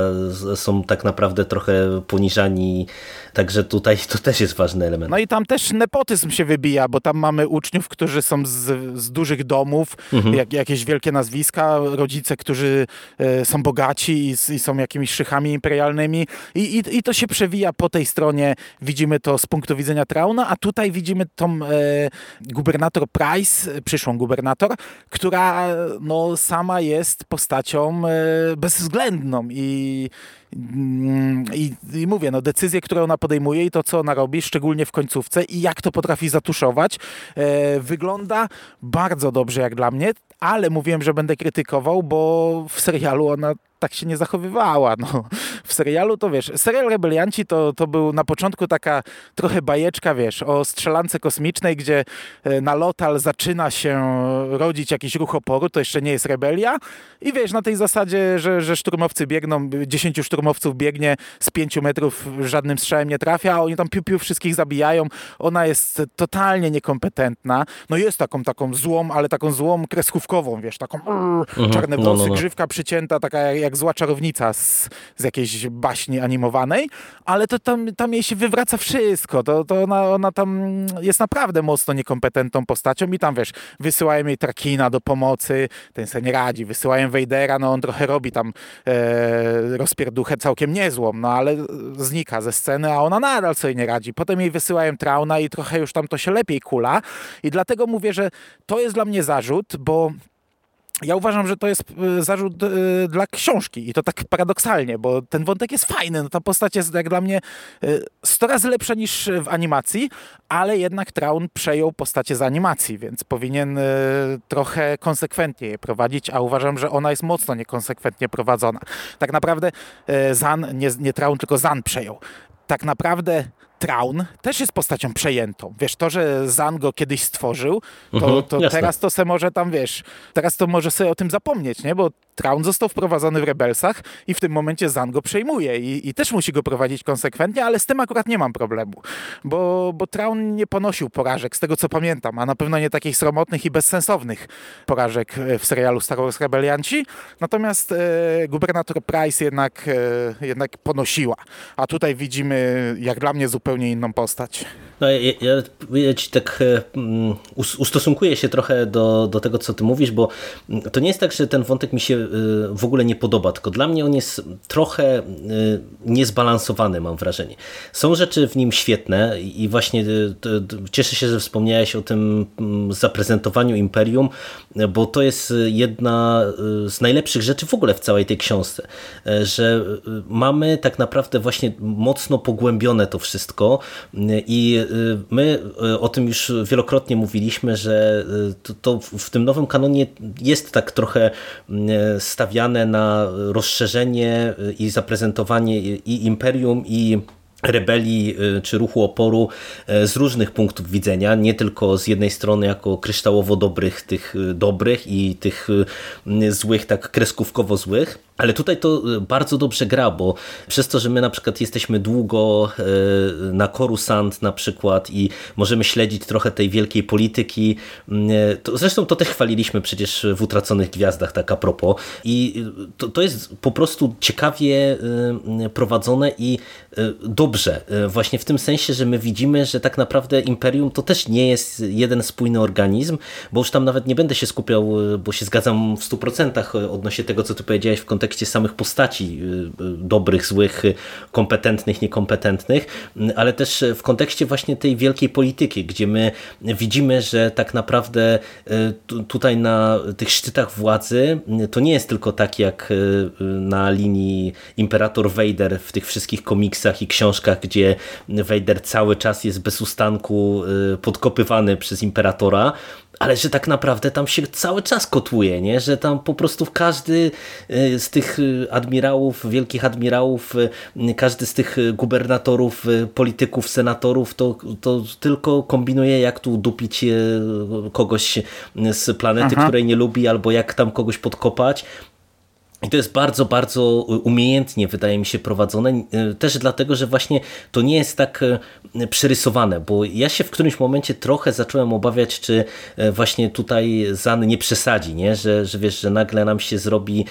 są tak naprawdę trochę poniżani, także tutaj to też jest ważny element. No i tam też nepotyzm się wybija, bo tam mamy uczniów, którzy są z, z dużych domów, jak, jakieś wielkie nazwiska, rodzice, którzy e, są bogaci i, i są jakimiś szychami imperialnymi I, i, i to się przewija po tej stronie. Widzimy to z punktu widzenia Trauna, a tutaj widzimy tą e, gubernator Price, e, przyszłą gubernator, która no, sama jest postacią e, bezwzględną i Mm, I, I mówię, no decyzje, które ona podejmuje i to, co ona robi, szczególnie w końcówce i jak to potrafi zatuszować, e, wygląda bardzo dobrze jak dla mnie, ale mówiłem, że będę krytykował, bo w serialu ona tak się nie zachowywała. No. W serialu to wiesz, serial Rebelianci to, to był na początku taka trochę bajeczka, wiesz, o strzelance kosmicznej, gdzie e, na Lotal zaczyna się rodzić jakiś ruch oporu, to jeszcze nie jest rebelia i wiesz, na tej zasadzie, że, że szturmowcy biegną, 10 szturmowców biegnie z 5 metrów, żadnym strzałem nie trafia, a oni tam piu, piu wszystkich zabijają. Ona jest totalnie niekompetentna. No jest taką, taką złą, ale taką złą kreskówkową, wiesz, taką mm, czarne no, włosy, no, no. grzywka przycięta, taka jak, jak zła czarownica z, z jakiejś baśni animowanej, ale to tam, tam jej się wywraca wszystko. To, to ona, ona tam jest naprawdę mocno niekompetentną postacią i tam, wiesz, wysyłają jej Trakina do pomocy, ten se nie radzi, wysyłają Vadera, no on trochę robi tam e, rozpierduchę całkiem niezłą, no ale znika ze sceny, a ona nadal sobie nie radzi. Potem jej wysyłają Trauna i trochę już tam to się lepiej kula i dlatego mówię, że to jest dla mnie zarzut, bo ja uważam, że to jest y, zarzut y, dla książki i to tak paradoksalnie, bo ten wątek jest fajny. No, ta postać jest jak dla mnie 100 razy lepsza niż w animacji, ale jednak Traun przejął postacie z animacji, więc powinien trochę konsekwentnie je prowadzić, a uważam, że ona jest mocno niekonsekwentnie prowadzona. Tak naprawdę Zan, nie, nie Traun, tylko Zan przejął. Tak naprawdę Traun też jest postacią przejętą. Wiesz, to, że Zan go kiedyś stworzył, to, mhm, to teraz to se może tam, wiesz, teraz to może sobie o tym zapomnieć, nie? Bo Traun został wprowadzony w Rebelsach i w tym momencie Zan go przejmuje i, i, też musi go prowadzić konsekwentnie, ale z tym akurat nie mam problemu, bo, bo Traun nie ponosił porażek, z tego co pamiętam, a na pewno nie takich sromotnych i bezsensownych porażek w serialu Star Wars Rebelianci, natomiast e, gubernator Price jednak, e, jednak ponosiła, a tutaj widzimy, jak dla mnie, zupełnie inną postać. No, ja, ja, ja ci tak e, mm, ustosunkuję się trochę do, do tego, co ty mówisz, bo to nie jest tak, że ten wątek mi się e, w ogóle nie podoba, tylko dla mnie on jest trochę e, niezbalansowany, mam wrażenie. Są rzeczy w nim świetne i właśnie cieszę się, że wspomniałeś o tym mm, zaprezentowaniu Imperium, bo to jest jedna z najlepszych rzeczy w ogóle w całej tej książce, że mamy tak naprawdę właśnie mocno pogłębione to wszystko i Y, my y, o tym już wielokrotnie mówiliśmy, że y, to, to, w tym nowym kanonie jest tak trochę stawiane na rozszerzenie i zaprezentowanie i imperium i rebelii czy ruchu oporu z różnych punktów widzenia, nie tylko z jednej strony jako kryształowo dobrych, tych dobrych i tych złych, tak kreskówkowo złych, ale tutaj to y, bardzo dobrze gra, bo przez to, że my na przykład jesteśmy długo y, na Coruscant na przykład i możemy śledzić trochę tej wielkiej polityki, y, to zresztą to też chwaliliśmy przecież w Utraconych Gwiazdach, tak a propos. I to, to jest po prostu ciekawie prowadzone i dobrze. Właśnie w tym sensie, że my widzimy, że tak naprawdę Imperium to też nie jest jeden spójny organizm, bo już tam nawet nie będę się skupiał, bo się zgadzam w 100% odnośnie tego, co ty powiedziałeś w kontekście kontekście samych postaci y, y, dobrych, złych, kompetentnych, niekompetentnych, ale też w kontekście właśnie tej wielkiej polityki, gdzie my widzimy, że tak naprawdę y, tutaj na tych szczytach władzy to nie jest tylko tak jak na linii Imperator Vader w tych wszystkich komiksach i książkach, gdzie Vader cały czas jest bez ustanku podkopywany przez Imperatora, ale że tak naprawdę tam się cały czas kotłuje, nie? że tam po prostu każdy y, z tych y, admirałów, wielkich admirałów, y, każdy z tych gubernatorów, polityków, senatorów, to, to tylko kombinuje jak tu dupić kogoś z planety, Aha. której nie lubi, albo jak tam kogoś podkopać. I to jest bardzo, bardzo umiejętnie, wydaje mi się, prowadzone. E, też dlatego, że właśnie to nie jest tak e, przerysowane, bo ja się w którymś momencie trochę zacząłem obawiać, czy właśnie tutaj Zan nie przesadzi, nie? Że, że wiesz, że nagle nam się zrobi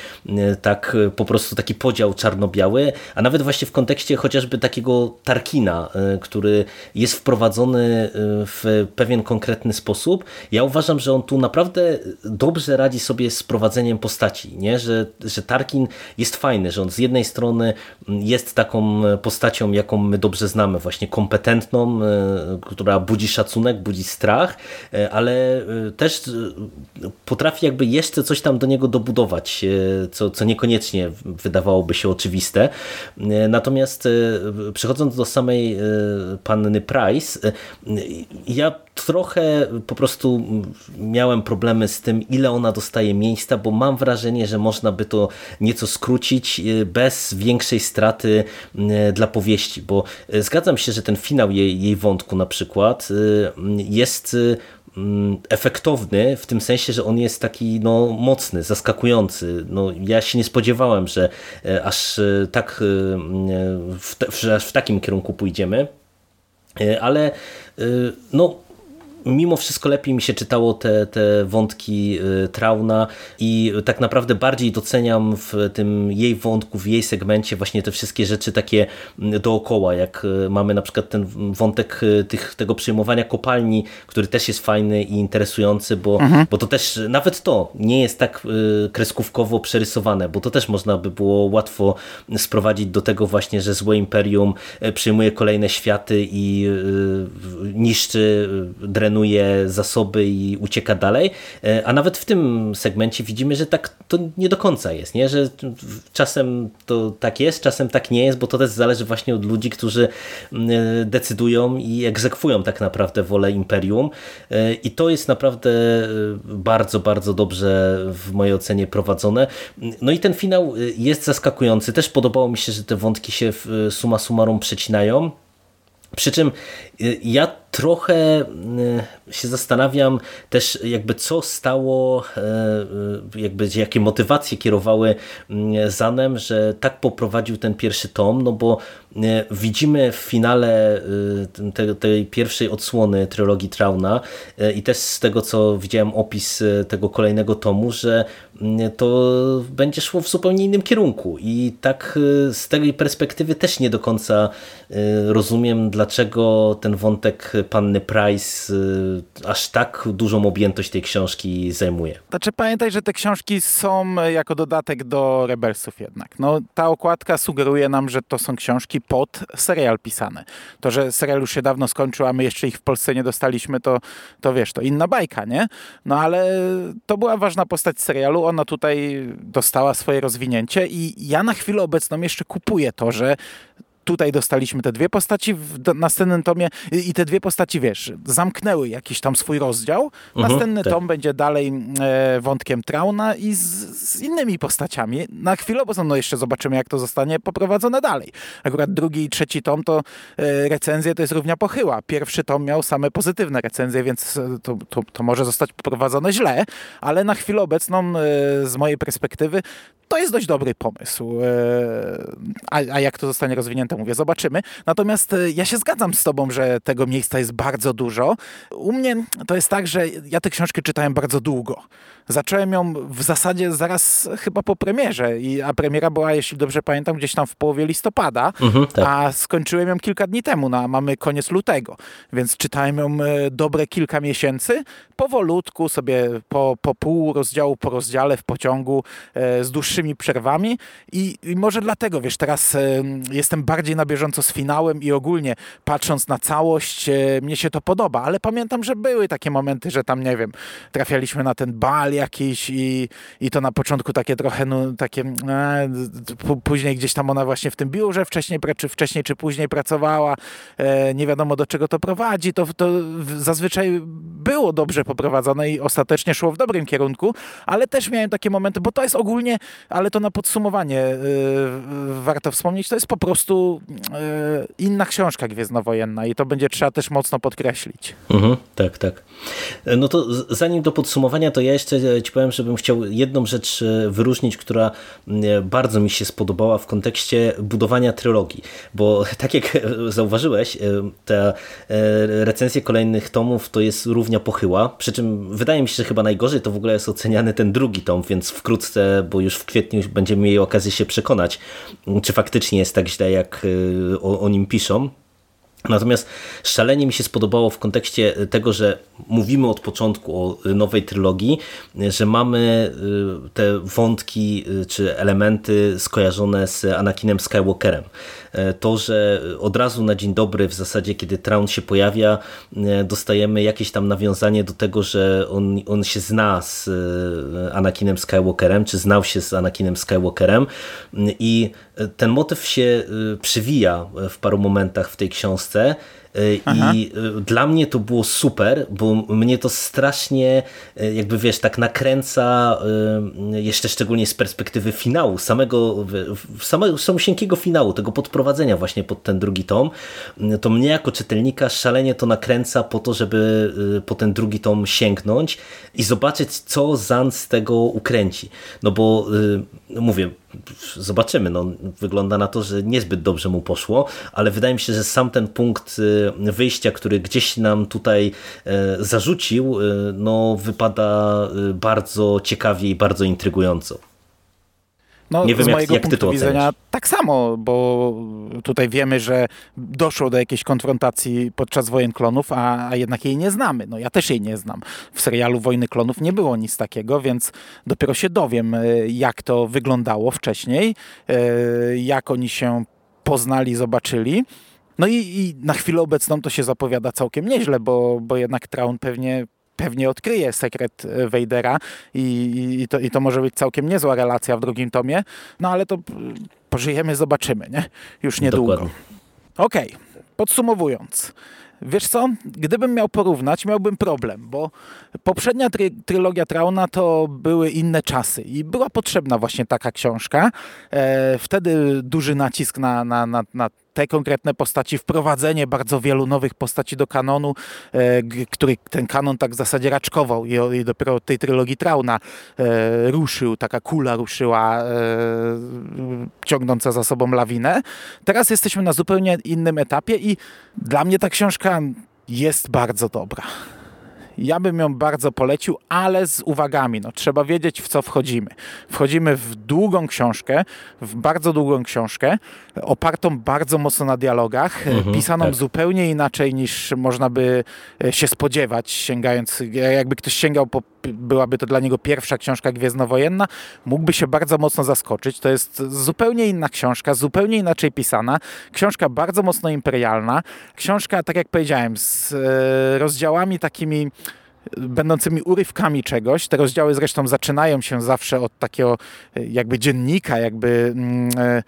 tak po prostu taki podział czarno-biały, a nawet właśnie w kontekście chociażby takiego Tarkina, który jest wprowadzony w pewien konkretny sposób. Ja uważam, że on tu naprawdę dobrze radzi sobie z prowadzeniem postaci, nie? Że że Tarkin jest fajny, że on z jednej strony jest taką postacią, jaką my dobrze znamy, właśnie kompetentną, e, która budzi szacunek, budzi strach, e, ale e, też potrafi jakby jeszcze coś tam do niego dobudować, co, co niekoniecznie wydawałoby się oczywiste. Natomiast przechodząc do samej panny Price, ja trochę po prostu miałem problemy z tym, ile ona dostaje miejsca, bo mam wrażenie, że można by to nieco skrócić y, bez większej straty y, dla powieści, bo y, zgadzam się, że ten finał jej, jej wątku na przykład jest mm, efektowny w tym sensie, że on jest taki no, mocny, zaskakujący. No, ja się nie spodziewałem, że aż tak w, w, w takim kierunku pójdziemy, ale no mimo wszystko lepiej mi się czytało te, te wątki y, Trauna i tak naprawdę bardziej doceniam w tym jej wątku, w jej segmencie właśnie te wszystkie rzeczy takie mm, dookoła, jak y, mamy na przykład ten wątek y, tych, tego przejmowania kopalni, który też jest fajny i interesujący, bo, mhm. bo to też nawet to nie jest tak kreskówkowo przerysowane, bo to też można by było łatwo sprowadzić do tego właśnie, że złe imperium przejmuje kolejne światy i niszczy, drenuje drenuje zasoby i ucieka dalej, a nawet w tym segmencie widzimy, że tak to nie do końca jest, nie? że czasem to tak jest, czasem tak nie jest, bo to też zależy właśnie od ludzi, którzy decydują i egzekwują tak naprawdę wolę Imperium i to jest naprawdę bardzo, bardzo dobrze w mojej ocenie prowadzone. No i ten finał jest zaskakujący. Też podobało mi się, że te wątki się suma summarum przecinają. Przy czym ja trochę y, się zastanawiam też jakby co stało, y, jakby jakie motywacje kierowały Zanem, że tak poprowadził ten pierwszy tom, no bo widzimy w finale tej, pierwszej odsłony trylogii Trauna i też z tego co widziałem opis tego kolejnego tomu, że to będzie szło w zupełnie innym kierunku. I tak z tej perspektywy też nie do końca rozumiem dlaczego ten wątek panny Price y, aż tak dużą objętość tej książki zajmuje. Znaczy pamiętaj, że te książki są jako dodatek do Rebelsów jednak. No, ta okładka sugeruje nam, że to są książki pod serial pisane. To, że serial już się dawno skończył, a my jeszcze ich w Polsce nie dostaliśmy, to, to wiesz, to inna bajka, nie? No ale to była ważna postać serialu, ona tutaj dostała swoje rozwinięcie i ja na chwilę obecną jeszcze kupuję to, że tutaj dostaliśmy te dwie postaci w następnym tomie i te dwie postaci, wiesz, zamknęły jakiś tam swój rozdział. Mhm, Następny tak. tom będzie dalej e, wątkiem Trauna i z, z, innymi postaciami. Na chwilę obecną no jeszcze zobaczymy, jak to zostanie poprowadzone dalej. Akurat drugi i trzeci tom to e, recenzje to jest równia pochyła. Pierwszy tom miał same pozytywne recenzje, więc e, to, to, to może zostać poprowadzone źle, ale na chwilę obecną e, z mojej perspektywy to jest dość dobry pomysł. E, a, a jak to zostanie rozwinięte, mówię, zobaczymy. Natomiast e, ja się zgadzam z tobą, że tego miejsca jest bardzo dużo. U mnie to jest tak, że ja tę książkę czytałem bardzo długo. Zacząłem ją w zasadzie zaraz chyba po premierze, I, a premiera była, jeśli dobrze pamiętam, gdzieś tam w połowie listopada, mhm, tak. a skończyłem ją kilka dni temu, no, a mamy koniec lutego, więc czytałem ją e, dobre kilka miesięcy, powolutku sobie po, po pół rozdziału po rozdziale w pociągu e, z dłuższymi przerwami I, i, może dlatego, wiesz, teraz e, jestem bardziej na bieżąco z finałem i ogólnie patrząc na całość, e, mnie się to podoba, ale pamiętam, że były takie momenty, że tam, nie wiem, trafialiśmy na ten bal jakiś i, i to na początku takie trochę, no, takie e, później gdzieś tam ona właśnie w tym biurze wcześniej, czy wcześniej czy później pracowała, e, nie wiadomo do czego to prowadzi, to, to zazwyczaj było dobrze poprowadzone i ostatecznie szło w dobrym kierunku, ale też miałem takie momenty, bo to jest ogólnie, ale to na podsumowanie e, warto wspomnieć, to jest po prostu e, inna książka gwiezdnowojenna i to będzie trzeba też mocno podkreślić. Mhm, tak, tak. No to zanim do podsumowania, to ja jeszcze ci powiem, żebym chciał jedną rzecz e, wyróżnić, która bardzo mi się spodobała w kontekście budowania trylogii, bo tak jak zauważyłeś, e, te recenzje kolejnych tomów to jest równia pochyła, przy czym wydaje mi się, że chyba najgorzej to w ogóle jest oceniany ten drugi tom, więc wkrótce, bo już w kwietniu będziemy mieli okazję się przekonać, czy faktycznie jest tak źle, jak e, o, o nim piszą. Natomiast szalenie mi się spodobało w kontekście tego, że mówimy od początku o nowej trylogii, że mamy y, te wątki y, czy elementy skojarzone z Anakinem Skywalkerem. E, to, że od razu na dzień dobry w zasadzie, kiedy Traun się pojawia, e, dostajemy jakieś tam nawiązanie do tego, że on, on się zna z e, Anakinem Skywalkerem, czy znał się z Anakinem Skywalkerem. I ten motyw się przywija w paru momentach w tej książce Aha. I y, dla mnie to było super, bo mnie to strasznie, y, jakby wiesz, tak nakręca, y, jeszcze szczególnie z perspektywy finału, samego, samego samosieńkiego finału, tego podprowadzenia właśnie pod ten drugi tom, to mnie jako czytelnika szalenie to nakręca po to, żeby po ten drugi tom sięgnąć i zobaczyć, co Zan z tego ukręci. No bo mówię, zobaczymy. No, wygląda na to, że niezbyt dobrze mu poszło, ale wydaje mi się, że sam ten punkt y, wyjścia, który gdzieś nam tutaj e, zarzucił, y, no, wypada y, bardzo ciekawie i bardzo intrygująco. No, nie wiem, z mojego jak, jak punktu widzenia tak samo, bo tutaj wiemy, że doszło do jakiejś konfrontacji podczas wojen klonów, a, a, jednak jej nie znamy. No ja też jej nie znam. W serialu Wojny Klonów nie było nic takiego, więc dopiero się dowiem, e, jak to wyglądało wcześniej, e, jak oni się poznali, zobaczyli. No i, i na chwilę obecną to się zapowiada całkiem nieźle, bo, bo jednak Traun pewnie pewnie odkryje sekret e, Vadera i, i, to, i to może być całkiem niezła relacja w drugim tomie, no ale to p- pożyjemy, zobaczymy, nie? Już niedługo. Dokładnie. Okej, podsumowując. Wiesz co, gdybym miał porównać, miałbym problem, bo poprzednia try trylogia Trauna to były inne czasy i była potrzebna właśnie taka książka. E, wtedy duży nacisk na, na, na, na te konkretne postaci, wprowadzenie bardzo wielu nowych postaci do kanonu, e, który ten kanon tak w zasadzie raczkował i dopiero od tej trylogii Trauna e, ruszył, taka kula ruszyła, e, ciągnąca za sobą lawinę. Teraz jesteśmy na zupełnie innym etapie i dla mnie ta książka jest bardzo dobra. Ja bym ją bardzo polecił, ale z uwagami. No, trzeba wiedzieć, w co wchodzimy. Wchodzimy w długą książkę, w bardzo długą książkę, opartą bardzo mocno na dialogach, Mhm, pisaną tak. zupełnie inaczej niż można by e, się spodziewać, sięgając, jakby ktoś sięgał po, byłaby to dla niego pierwsza książka gwiezdnowojenna, mógłby się bardzo mocno zaskoczyć. To jest zupełnie inna książka, zupełnie inaczej pisana. Książka bardzo mocno imperialna. Książka, tak jak powiedziałem, z e, rozdziałami takimi będącymi urywkami czegoś. Te rozdziały zresztą zaczynają się zawsze od takiego e, jakby dziennika, jakby mm, e,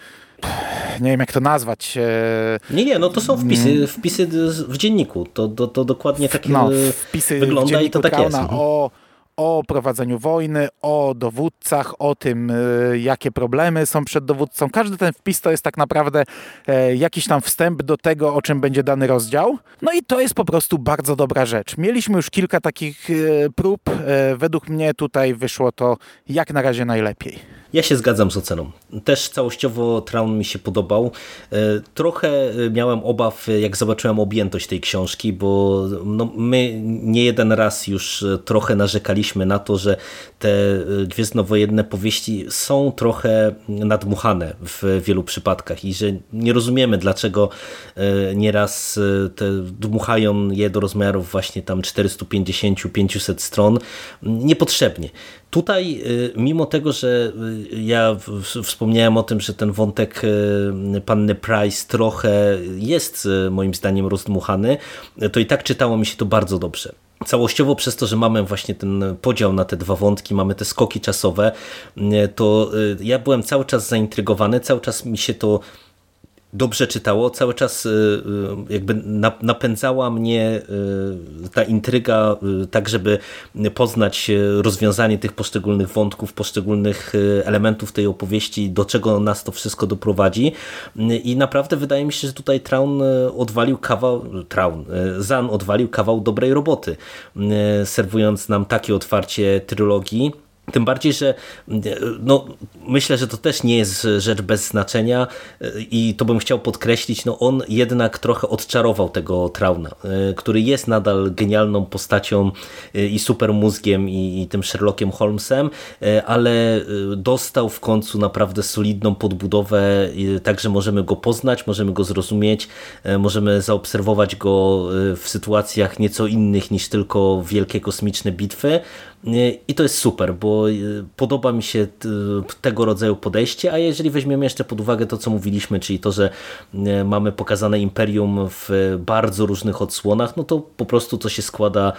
nie wiem jak to nazwać. e, Nie, nie, no to są wpisy, wpisy w dzienniku. To, to, to dokładnie takie no, wpisy wygląda i to tak jest. Mhm. o, o prowadzeniu wojny, o dowódcach, o tym, y, jakie problemy są przed dowódcą. Każdy ten wpis to jest tak naprawdę e, jakiś tam wstęp do tego, o czym będzie dany rozdział. No i to jest po prostu bardzo dobra rzecz. Mieliśmy już kilka takich e, prób. E, według mnie tutaj wyszło to jak na razie najlepiej. Ja się zgadzam z oceną. Też całościowo Traun mi się podobał. E, Trochę e, miałem obaw, e, jak zobaczyłem objętość tej książki, bo no, my nie jeden raz już trochę narzekaliśmy na to, że te gwiezdnowojenne powieści są trochę nadmuchane w wielu przypadkach i że nie rozumiemy, dlaczego nieraz te dmuchają je do rozmiarów właśnie tam 450-500 stron niepotrzebnie. Tutaj, mimo tego, że ja wspomniałem o tym, że ten wątek y, panny Price trochę jest y, moim zdaniem rozdmuchany, to i tak czytało mi się to bardzo dobrze. Całościowo przez to, że mamy właśnie ten podział na te dwa wątki, mamy te skoki czasowe, y, to ja byłem cały czas zaintrygowany, cały czas mi się to dobrze czytało, cały czas y, y, jakby na- napędzała mnie y, ta intryga tak, żeby poznać rozwiązanie tych poszczególnych wątków, poszczególnych elementów tej opowieści, do czego nas to wszystko doprowadzi. I naprawdę wydaje mi się, że tutaj Traun odwalił kawał, Traun, Zan odwalił kawał dobrej roboty, serwując nam takie otwarcie trylogii, tym bardziej, że no, myślę, że to też nie jest rzecz bez znaczenia y, i to bym chciał podkreślić, no on jednak trochę odczarował tego Trauna, y, który jest nadal genialną postacią y, i super mózgiem i, i tym Sherlockiem Holmesem, ale dostał w końcu naprawdę solidną podbudowę, y, tak że możemy go poznać, możemy go zrozumieć, możemy zaobserwować go w sytuacjach nieco innych niż tylko wielkie kosmiczne bitwy i to jest super, bo y, podoba mi się t- tego rodzaju podejście, a jeżeli weźmiemy jeszcze pod uwagę to, co mówiliśmy, czyli to, że y, mamy pokazane Imperium w bardzo różnych odsłonach, no to po prostu to się składa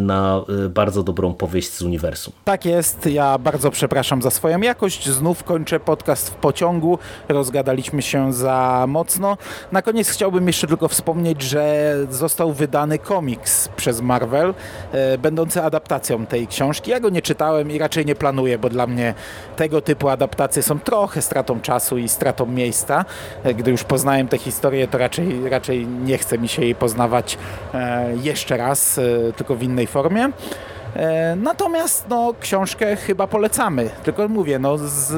na bardzo dobrą powieść z uniwersum. Tak jest, ja bardzo przepraszam za swoją jakość. Znów kończę podcast w pociągu. Rozgadaliśmy się za mocno. Na koniec chciałbym jeszcze tylko wspomnieć, że został wydany komiks przez Marvel, e, będący adaptacją tej książki. Ja go nie czytałem i raczej nie planuję, bo dla mnie tego typu adaptacje są trochę stratą czasu i stratą miejsca. E, Gdy już poznałem tę historię, to raczej, raczej nie chce mi się jej poznawać e, jeszcze raz, e, tylko w innej formie. E, Natomiast no, książkę chyba polecamy. Tylko mówię, no, z,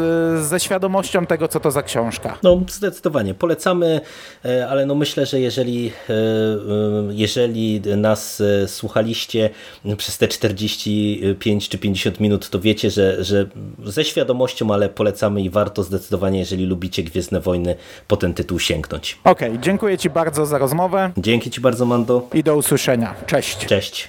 ze świadomością tego, co to za książka. No zdecydowanie, polecamy, e, ale no myślę, że jeżeli, e, jeżeli nas słuchaliście przez te 45 czy 50 minut, to wiecie, że, że ze świadomością, ale polecamy i warto zdecydowanie, jeżeli lubicie Gwiezdne Wojny, po ten tytuł sięgnąć. Okej, dziękuję Ci bardzo za rozmowę Dzięki Ci bardzo, Mando. i do usłyszenia. Cześć. Cześć.